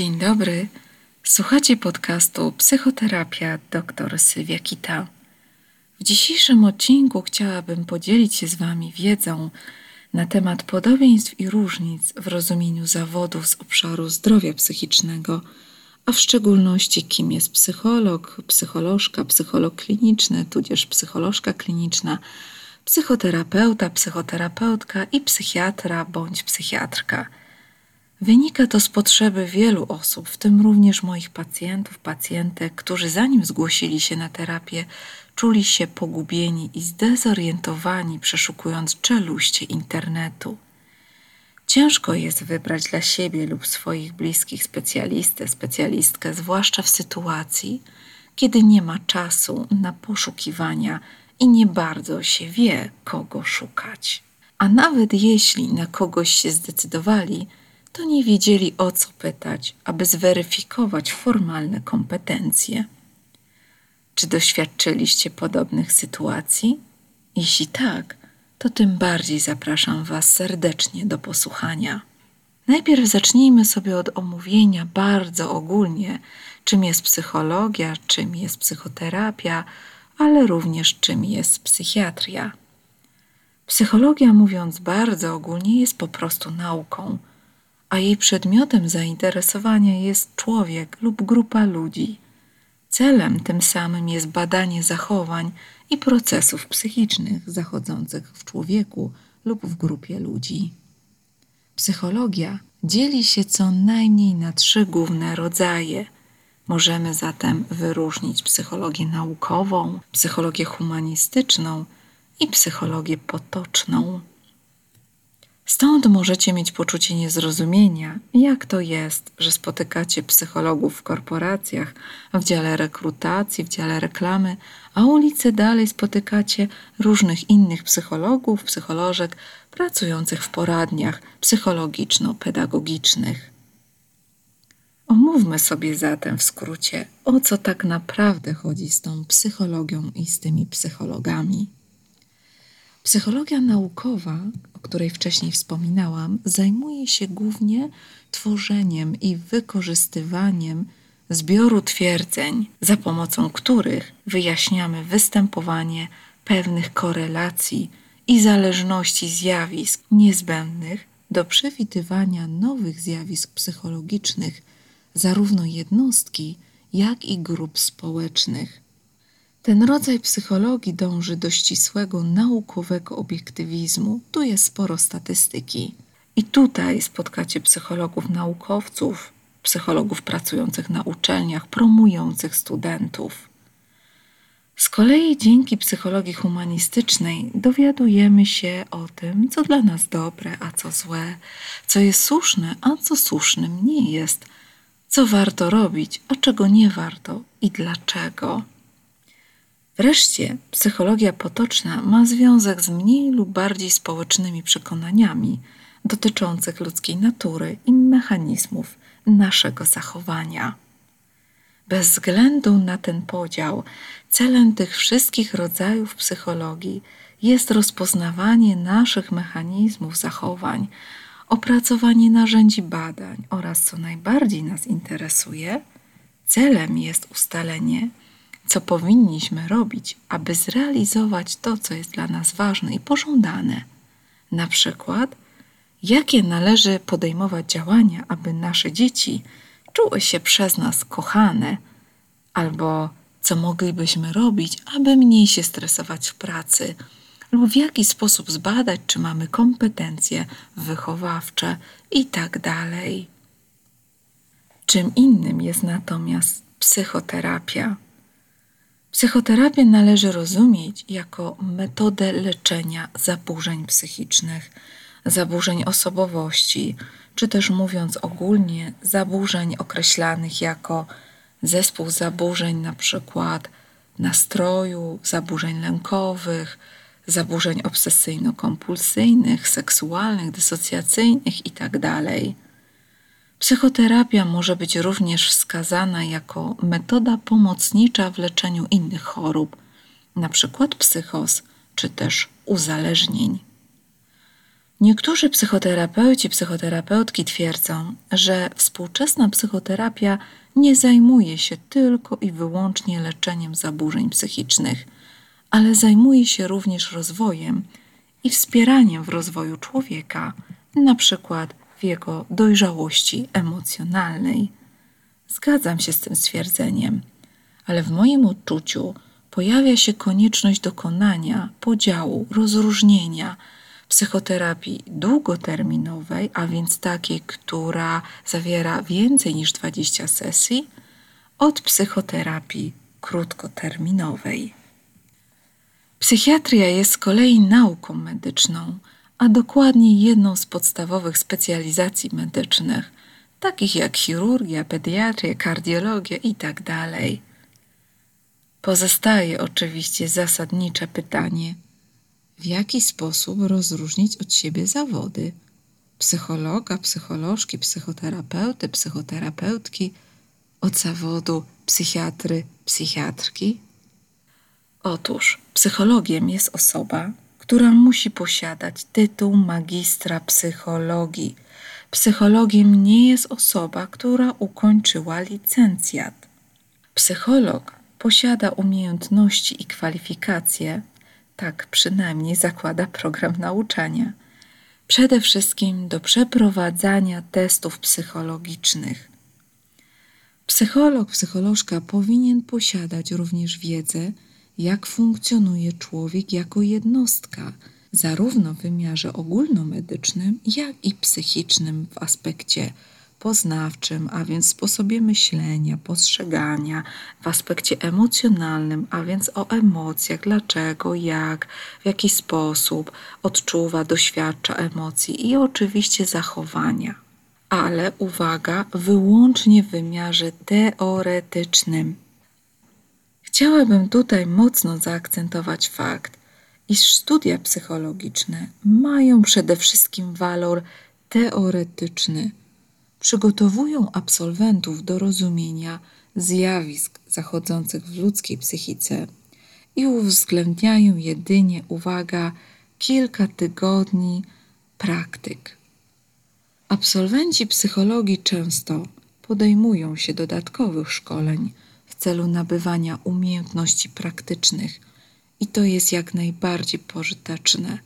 Dzień dobry. Słuchacie podcastu Psychoterapia dr Sylwia Kita. W dzisiejszym odcinku chciałabym podzielić się z Wami wiedzą na temat podobieństw i różnic w rozumieniu zawodów z obszaru zdrowia psychicznego, a w szczególności kim jest psycholog, psycholożka, psycholog kliniczny, tudzież psycholożka kliniczna, psychoterapeuta, psychoterapeutka i psychiatra bądź psychiatrka – Wynika to z potrzeby wielu osób, w tym również moich pacjentów, pacjentek, którzy zanim zgłosili się na terapię, czuli się pogubieni i zdezorientowani, przeszukując czeluście internetu. Ciężko jest wybrać dla siebie lub swoich bliskich specjalistę, specjalistkę, zwłaszcza w sytuacji, kiedy nie ma czasu na poszukiwania i nie bardzo się wie, kogo szukać. A nawet jeśli na kogoś się zdecydowali, to nie wiedzieli o co pytać, aby zweryfikować formalne kompetencje. Czy doświadczyliście podobnych sytuacji? Jeśli tak, to tym bardziej zapraszam Was serdecznie do posłuchania. Najpierw zacznijmy sobie od omówienia bardzo ogólnie, czym jest psychologia, czym jest psychoterapia, ale również czym jest psychiatria. Psychologia, mówiąc bardzo ogólnie, jest po prostu nauką a jej przedmiotem zainteresowania jest człowiek lub grupa ludzi. Celem tym samym jest badanie zachowań i procesów psychicznych zachodzących w człowieku lub w grupie ludzi. Psychologia dzieli się co najmniej na trzy główne rodzaje. Możemy zatem wyróżnić psychologię naukową, psychologię humanistyczną i psychologię potoczną. Stąd możecie mieć poczucie niezrozumienia, jak to jest, że spotykacie psychologów w korporacjach, w dziale rekrutacji, w dziale reklamy, a ulicy dalej spotykacie różnych innych psychologów, psycholożek pracujących w poradniach psychologiczno-pedagogicznych. Omówmy sobie zatem w skrócie, o co tak naprawdę chodzi z tą psychologią i z tymi psychologami. Psychologia naukowa, o której wcześniej wspominałam, zajmuje się głównie tworzeniem i wykorzystywaniem zbioru twierdzeń, za pomocą których wyjaśniamy występowanie pewnych korelacji i zależności zjawisk niezbędnych do przewidywania nowych zjawisk psychologicznych, zarówno jednostki, jak i grup społecznych. Ten rodzaj psychologii dąży do ścisłego naukowego obiektywizmu. Tu jest sporo statystyki. I tutaj spotkacie psychologów naukowców, psychologów pracujących na uczelniach, promujących studentów. Z kolei dzięki psychologii humanistycznej dowiadujemy się o tym, co dla nas dobre, a co złe, co jest słuszne, a co słusznym nie jest, co warto robić, a czego nie warto i dlaczego. Wreszcie psychologia potoczna ma związek z mniej lub bardziej społecznymi przekonaniami dotyczących ludzkiej natury i mechanizmów naszego zachowania. Bez względu na ten podział, celem tych wszystkich rodzajów psychologii jest rozpoznawanie naszych mechanizmów zachowań, opracowanie narzędzi badań oraz, co najbardziej nas interesuje, celem jest ustalenie co powinniśmy robić, aby zrealizować to, co jest dla nas ważne i pożądane. Na przykład, jakie należy podejmować działania, aby nasze dzieci czuły się przez nas kochane, albo co moglibyśmy robić, aby mniej się stresować w pracy, lub w jaki sposób zbadać, czy mamy kompetencje wychowawcze tak dalej. Czym innym jest natomiast psychoterapia. Psychoterapię należy rozumieć jako metodę leczenia zaburzeń psychicznych, zaburzeń osobowości, czy też mówiąc ogólnie, zaburzeń określanych jako zespół zaburzeń, na przykład nastroju, zaburzeń lękowych, zaburzeń obsesyjno-kompulsyjnych, seksualnych, dysocjacyjnych itd. Psychoterapia może być również wskazana jako metoda pomocnicza w leczeniu innych chorób, np. psychos czy też uzależnień. Niektórzy psychoterapeuci, psychoterapeutki twierdzą, że współczesna psychoterapia nie zajmuje się tylko i wyłącznie leczeniem zaburzeń psychicznych, ale zajmuje się również rozwojem i wspieraniem w rozwoju człowieka, na przykład w jego dojrzałości emocjonalnej. Zgadzam się z tym stwierdzeniem, ale w moim odczuciu pojawia się konieczność dokonania podziału, rozróżnienia psychoterapii długoterminowej, a więc takiej, która zawiera więcej niż 20 sesji, od psychoterapii krótkoterminowej. Psychiatria jest z kolei nauką medyczną, a dokładnie jedną z podstawowych specjalizacji medycznych, takich jak chirurgia, pediatria, kardiologia itd. Tak Pozostaje oczywiście zasadnicze pytanie: w jaki sposób rozróżnić od siebie zawody? Psychologa, psycholożki, psychoterapeuty, psychoterapeutki od zawodu psychiatry, psychiatrki? Otóż psychologiem jest osoba, która musi posiadać tytuł magistra psychologii. Psychologiem nie jest osoba, która ukończyła licencjat. Psycholog posiada umiejętności i kwalifikacje, tak przynajmniej zakłada program nauczania, przede wszystkim do przeprowadzania testów psychologicznych. Psycholog, psycholożka powinien posiadać również wiedzę, jak funkcjonuje człowiek jako jednostka, zarówno w wymiarze ogólnomedycznym, jak i psychicznym w aspekcie poznawczym, a więc sposobie myślenia, postrzegania, w aspekcie emocjonalnym, a więc o emocjach, dlaczego, jak, w jaki sposób odczuwa, doświadcza emocji i oczywiście zachowania. Ale uwaga, wyłącznie w wymiarze teoretycznym. Chciałabym tutaj mocno zaakcentować fakt, iż studia psychologiczne mają przede wszystkim walor teoretyczny. Przygotowują absolwentów do rozumienia zjawisk zachodzących w ludzkiej psychice i uwzględniają jedynie, uwaga, kilka tygodni praktyk. Absolwenci psychologii często podejmują się dodatkowych szkoleń celu nabywania umiejętności praktycznych i to jest jak najbardziej pożyteczne.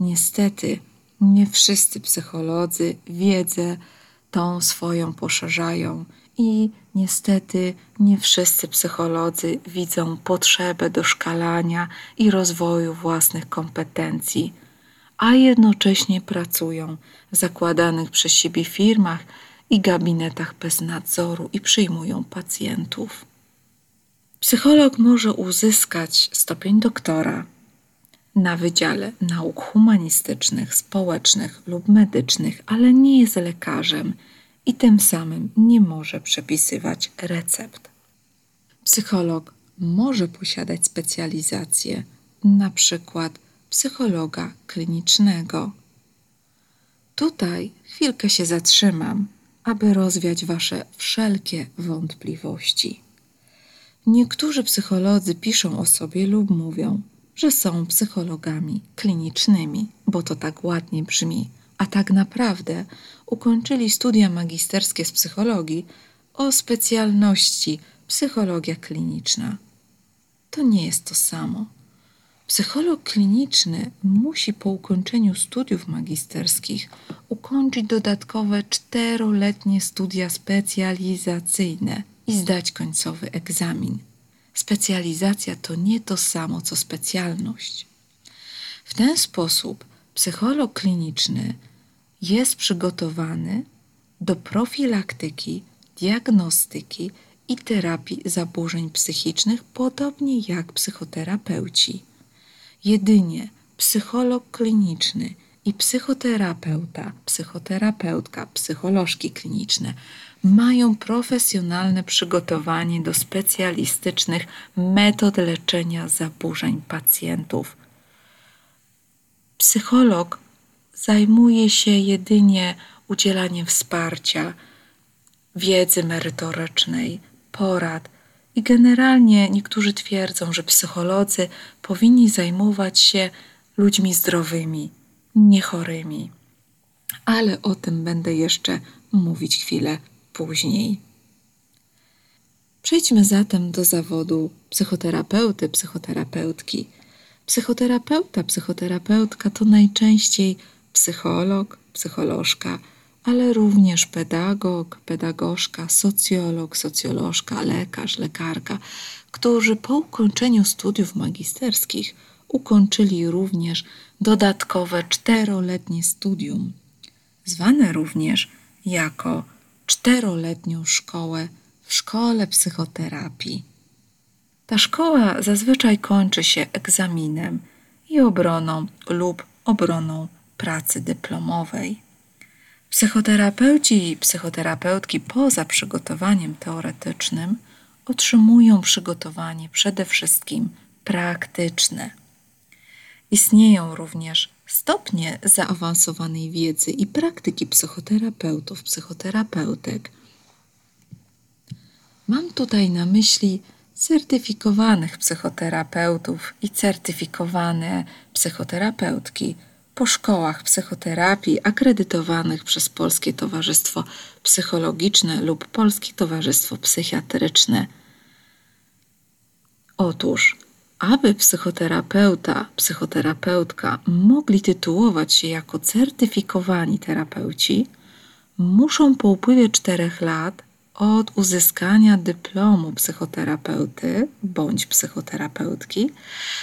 Niestety, nie wszyscy psycholodzy wiedzę tą swoją poszerzają i niestety nie wszyscy psycholodzy widzą potrzebę doszkalania i rozwoju własnych kompetencji, a jednocześnie pracują w zakładanych przez siebie firmach i gabinetach bez nadzoru i przyjmują pacjentów. Psycholog może uzyskać stopień doktora na Wydziale Nauk Humanistycznych, Społecznych lub Medycznych, ale nie jest lekarzem i tym samym nie może przepisywać recept. Psycholog może posiadać specjalizację, na przykład psychologa klinicznego. Tutaj chwilkę się zatrzymam, aby rozwiać Wasze wszelkie wątpliwości. Niektórzy psycholodzy piszą o sobie lub mówią, że są psychologami klinicznymi, bo to tak ładnie brzmi, a tak naprawdę ukończyli studia magisterskie z psychologii o specjalności psychologia kliniczna. To nie jest to samo. Psycholog kliniczny musi po ukończeniu studiów magisterskich ukończyć dodatkowe czteroletnie studia specjalizacyjne – i zdać końcowy egzamin. Specjalizacja to nie to samo co specjalność. W ten sposób psycholog kliniczny jest przygotowany do profilaktyki, diagnostyki i terapii zaburzeń psychicznych, podobnie jak psychoterapeuci. Jedynie psycholog kliniczny i psychoterapeuta, psychoterapeutka, psycholożki kliniczne mają profesjonalne przygotowanie do specjalistycznych metod leczenia zaburzeń pacjentów. Psycholog zajmuje się jedynie udzielaniem wsparcia, wiedzy merytorycznej, porad i generalnie niektórzy twierdzą, że psycholodzy powinni zajmować się ludźmi zdrowymi, niechorymi. Ale o tym będę jeszcze mówić chwilę później. Przejdźmy zatem do zawodu psychoterapeuty, psychoterapeutki. Psychoterapeuta, psychoterapeutka to najczęściej psycholog, psycholożka, ale również pedagog, pedagogzka, socjolog, socjolożka, lekarz, lekarka, którzy po ukończeniu studiów magisterskich ukończyli również dodatkowe czteroletnie studium, zwane również jako czteroletnią szkołę w szkole psychoterapii. Ta szkoła zazwyczaj kończy się egzaminem i obroną lub obroną pracy dyplomowej. Psychoterapeuci i psychoterapeutki poza przygotowaniem teoretycznym otrzymują przygotowanie przede wszystkim praktyczne. Istnieją również stopnie zaawansowanej wiedzy i praktyki psychoterapeutów, psychoterapeutek. Mam tutaj na myśli certyfikowanych psychoterapeutów i certyfikowane psychoterapeutki po szkołach psychoterapii akredytowanych przez Polskie Towarzystwo Psychologiczne lub Polskie Towarzystwo Psychiatryczne. Otóż, aby psychoterapeuta, psychoterapeutka mogli tytułować się jako certyfikowani terapeuci, muszą po upływie czterech lat od uzyskania dyplomu psychoterapeuty bądź psychoterapeutki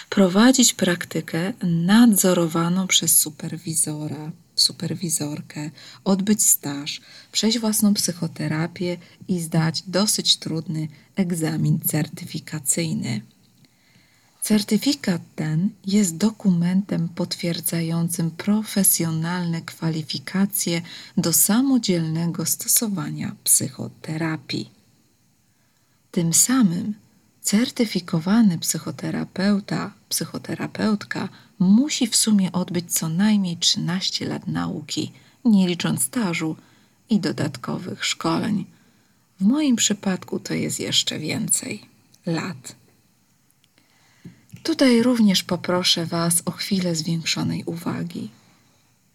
prowadzić praktykę nadzorowaną przez superwizora, superwizorkę, odbyć staż, przejść własną psychoterapię i zdać dosyć trudny egzamin certyfikacyjny. Certyfikat ten jest dokumentem potwierdzającym profesjonalne kwalifikacje do samodzielnego stosowania psychoterapii. Tym samym certyfikowany psychoterapeuta, psychoterapeutka musi w sumie odbyć co najmniej 13 lat nauki, nie licząc stażu i dodatkowych szkoleń. W moim przypadku to jest jeszcze więcej lat. Tutaj również poproszę Was o chwilę zwiększonej uwagi.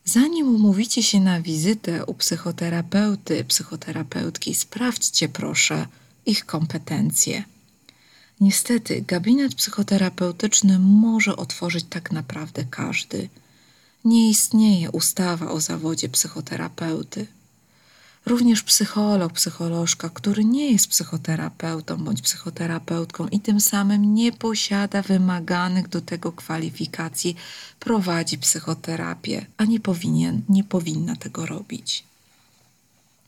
Zanim umówicie się na wizytę u psychoterapeuty, psychoterapeutki, sprawdźcie proszę ich kompetencje. Niestety, gabinet psychoterapeutyczny może otworzyć tak naprawdę każdy. Nie istnieje ustawa o zawodzie psychoterapeuty. Również psycholog, psycholożka, który nie jest psychoterapeutą bądź psychoterapeutką i tym samym nie posiada wymaganych do tego kwalifikacji, prowadzi psychoterapię, a nie powinien, nie powinna tego robić.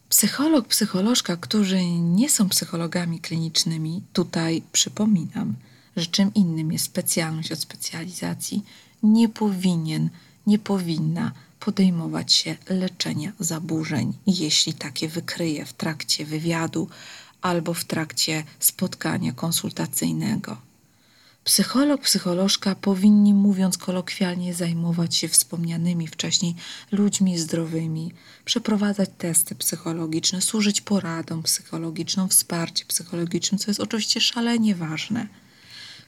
Psycholog, psycholożka, którzy nie są psychologami klinicznymi, tutaj przypominam, że czym innym jest specjalność od specjalizacji, nie powinien, nie powinna podejmować się leczenia zaburzeń, jeśli takie wykryje w trakcie wywiadu albo w trakcie spotkania konsultacyjnego. Psycholog, psycholożka powinni, mówiąc kolokwialnie, zajmować się wspomnianymi wcześniej ludźmi zdrowymi, przeprowadzać testy psychologiczne, służyć poradą psychologiczną, wsparcie psychologicznym, co jest oczywiście szalenie ważne.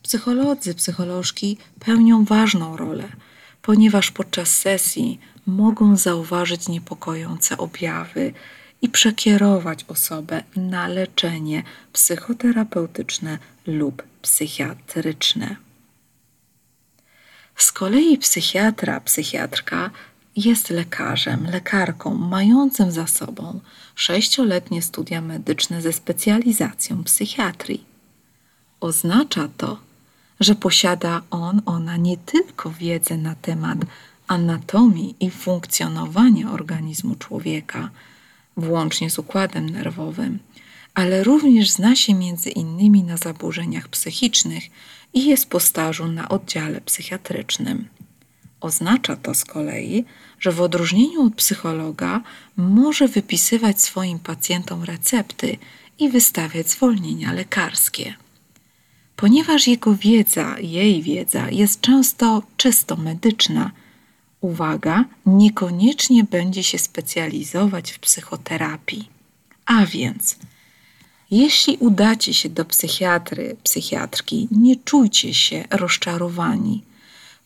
Psycholodzy, psycholożki pełnią ważną rolę, ponieważ podczas sesji mogą zauważyć niepokojące objawy i przekierować osobę na leczenie psychoterapeutyczne lub psychiatryczne. Z kolei psychiatra, psychiatrka jest lekarzem, lekarką mającym za sobą sześcioletnie studia medyczne ze specjalizacją psychiatrii. Oznacza to, że posiada on, ona nie tylko wiedzę na temat anatomii i funkcjonowania organizmu człowieka, włącznie z układem nerwowym, ale również zna się między innymi na zaburzeniach psychicznych i jest po stażu na oddziale psychiatrycznym. Oznacza to z kolei, że w odróżnieniu od psychologa może wypisywać swoim pacjentom recepty i wystawiać zwolnienia lekarskie. Ponieważ jego wiedza, jej wiedza jest często czysto medyczna, uwaga, niekoniecznie będzie się specjalizować w psychoterapii. A więc, jeśli udacie się do psychiatry, psychiatrki, nie czujcie się rozczarowani,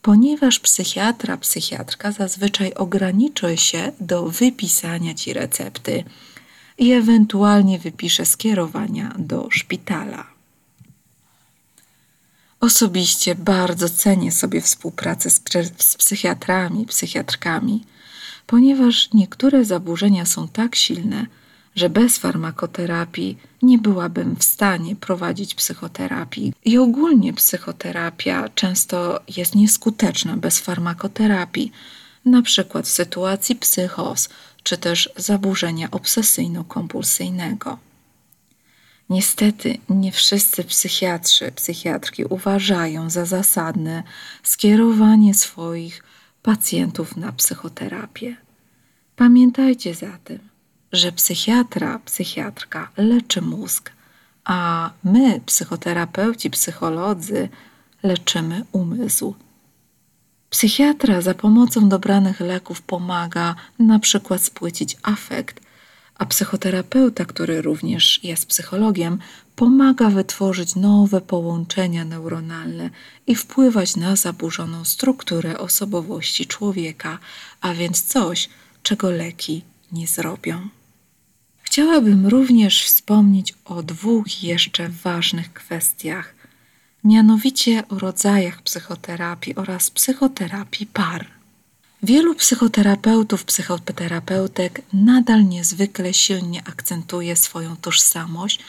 ponieważ psychiatra, psychiatrka zazwyczaj ograniczy się do wypisania ci recepty i ewentualnie wypisze skierowania do szpitala. Osobiście bardzo cenię sobie współpracę z, z psychiatrami, psychiatrkami, ponieważ niektóre zaburzenia są tak silne, że bez farmakoterapii nie byłabym w stanie prowadzić psychoterapii. I ogólnie psychoterapia często jest nieskuteczna bez farmakoterapii, na przykład w sytuacji psychos czy też zaburzenia obsesyjno-kompulsyjnego. Niestety nie wszyscy psychiatrzy, psychiatrki uważają za zasadne skierowanie swoich pacjentów na psychoterapię. Pamiętajcie zatem, że psychiatra, psychiatrka leczy mózg, a my, psychoterapeuci, psycholodzy, leczymy umysł. Psychiatra za pomocą dobranych leków pomaga na przykład spłycić afekt, a psychoterapeuta, który również jest psychologiem, pomaga wytworzyć nowe połączenia neuronalne i wpływać na zaburzoną strukturę osobowości człowieka, a więc coś, czego leki nie zrobią. Chciałabym również wspomnieć o dwóch jeszcze ważnych kwestiach, mianowicie o rodzajach psychoterapii oraz psychoterapii par. Wielu psychoterapeutów, psychoterapeutek nadal niezwykle silnie akcentuje swoją tożsamość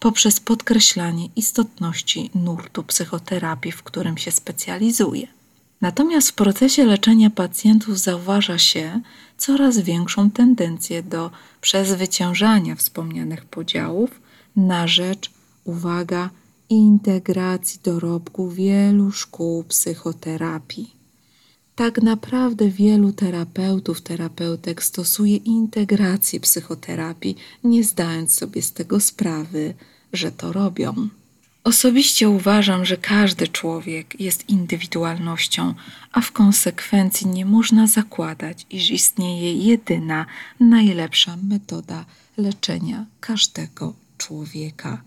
poprzez podkreślanie istotności nurtu psychoterapii, w którym się specjalizuje. Natomiast w procesie leczenia pacjentów zauważa się coraz większą tendencję do przezwyciężania wspomnianych podziałów na rzecz, uwaga, integracji dorobku wielu szkół psychoterapii. Tak naprawdę wielu terapeutów, terapeutek stosuje integrację psychoterapii, nie zdając sobie z tego sprawy, że to robią. Osobiście uważam, że każdy człowiek jest indywidualnością, a w konsekwencji nie można zakładać, iż istnieje jedyna, najlepsza metoda leczenia każdego człowieka.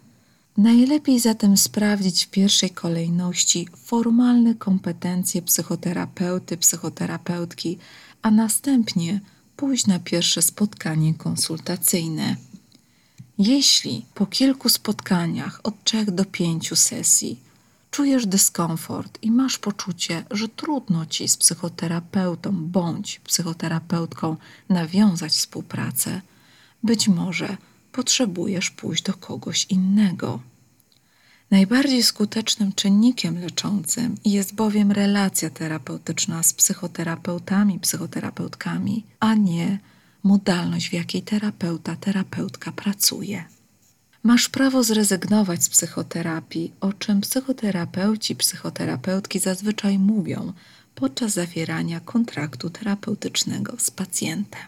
Najlepiej zatem sprawdzić w pierwszej kolejności formalne kompetencje psychoterapeuty, psychoterapeutki, a następnie pójść na pierwsze spotkanie konsultacyjne. Jeśli po kilku spotkaniach od trzech do pięciu sesji czujesz dyskomfort i masz poczucie, że trudno ci z psychoterapeutą bądź psychoterapeutką nawiązać współpracę, być może potrzebujesz pójść do kogoś innego. Najbardziej skutecznym czynnikiem leczącym jest bowiem relacja terapeutyczna z psychoterapeutami, psychoterapeutkami, a nie modalność, w jakiej terapeuta, terapeutka pracuje. Masz prawo zrezygnować z psychoterapii, o czym psychoterapeuci, psychoterapeutki zazwyczaj mówią podczas zawierania kontraktu terapeutycznego z pacjentem.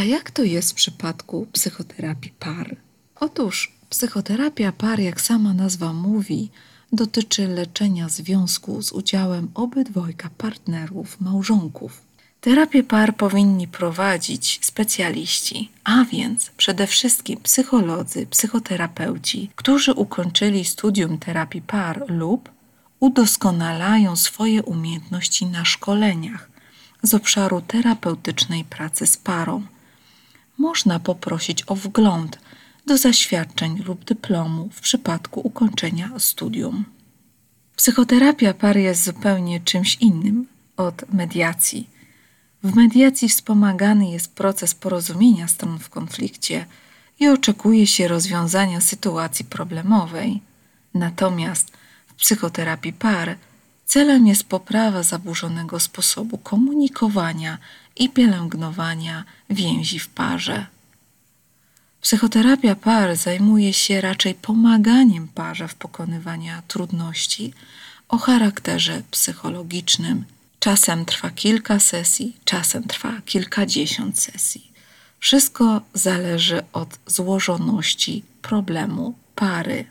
A jak to jest w przypadku psychoterapii par? Otóż psychoterapia par, jak sama nazwa mówi, dotyczy leczenia związku z udziałem obydwojga partnerów, małżonków. Terapię par powinni prowadzić specjaliści, a więc przede wszystkim psycholodzy, psychoterapeuci, którzy ukończyli studium terapii par lub udoskonalają swoje umiejętności na szkoleniach z obszaru terapeutycznej pracy z parą. Można poprosić o wgląd do zaświadczeń lub dyplomu w przypadku ukończenia studium. Psychoterapia par jest zupełnie czymś innym od mediacji w mediacji wspomagany jest proces porozumienia stron w konflikcie i oczekuje się rozwiązania sytuacji problemowej. Natomiast w psychoterapii par celem jest poprawa zaburzonego sposobu komunikowania i pielęgnowania więzi w parze. Psychoterapia par zajmuje się raczej pomaganiem parze w pokonywaniu trudności o charakterze psychologicznym Czasem trwa kilka sesji, czasem trwa kilkadziesiąt sesji. Wszystko zależy od złożoności problemu pary.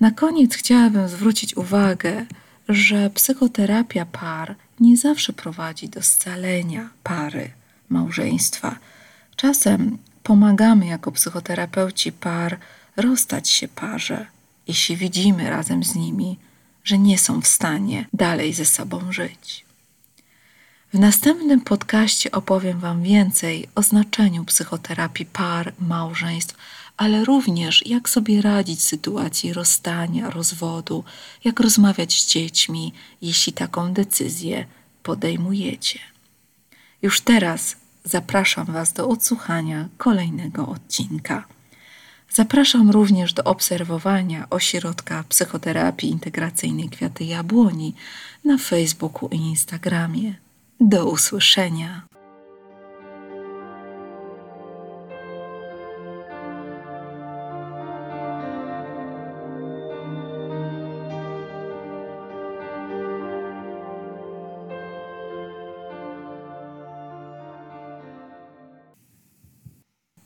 Na koniec chciałabym zwrócić uwagę, że psychoterapia par nie zawsze prowadzi do scalenia pary, małżeństwa. Czasem pomagamy jako psychoterapeuci par rozstać się parze, jeśli widzimy razem z nimi, że nie są w stanie dalej ze sobą żyć. W następnym podcaście opowiem Wam więcej o znaczeniu psychoterapii par, małżeństw, ale również jak sobie radzić w sytuacji rozstania, rozwodu, jak rozmawiać z dziećmi, jeśli taką decyzję podejmujecie. Już teraz zapraszam Was do odsłuchania kolejnego odcinka. Zapraszam również do obserwowania ośrodka psychoterapii integracyjnej Kwiaty Jabłoni na Facebooku i Instagramie. Do usłyszenia.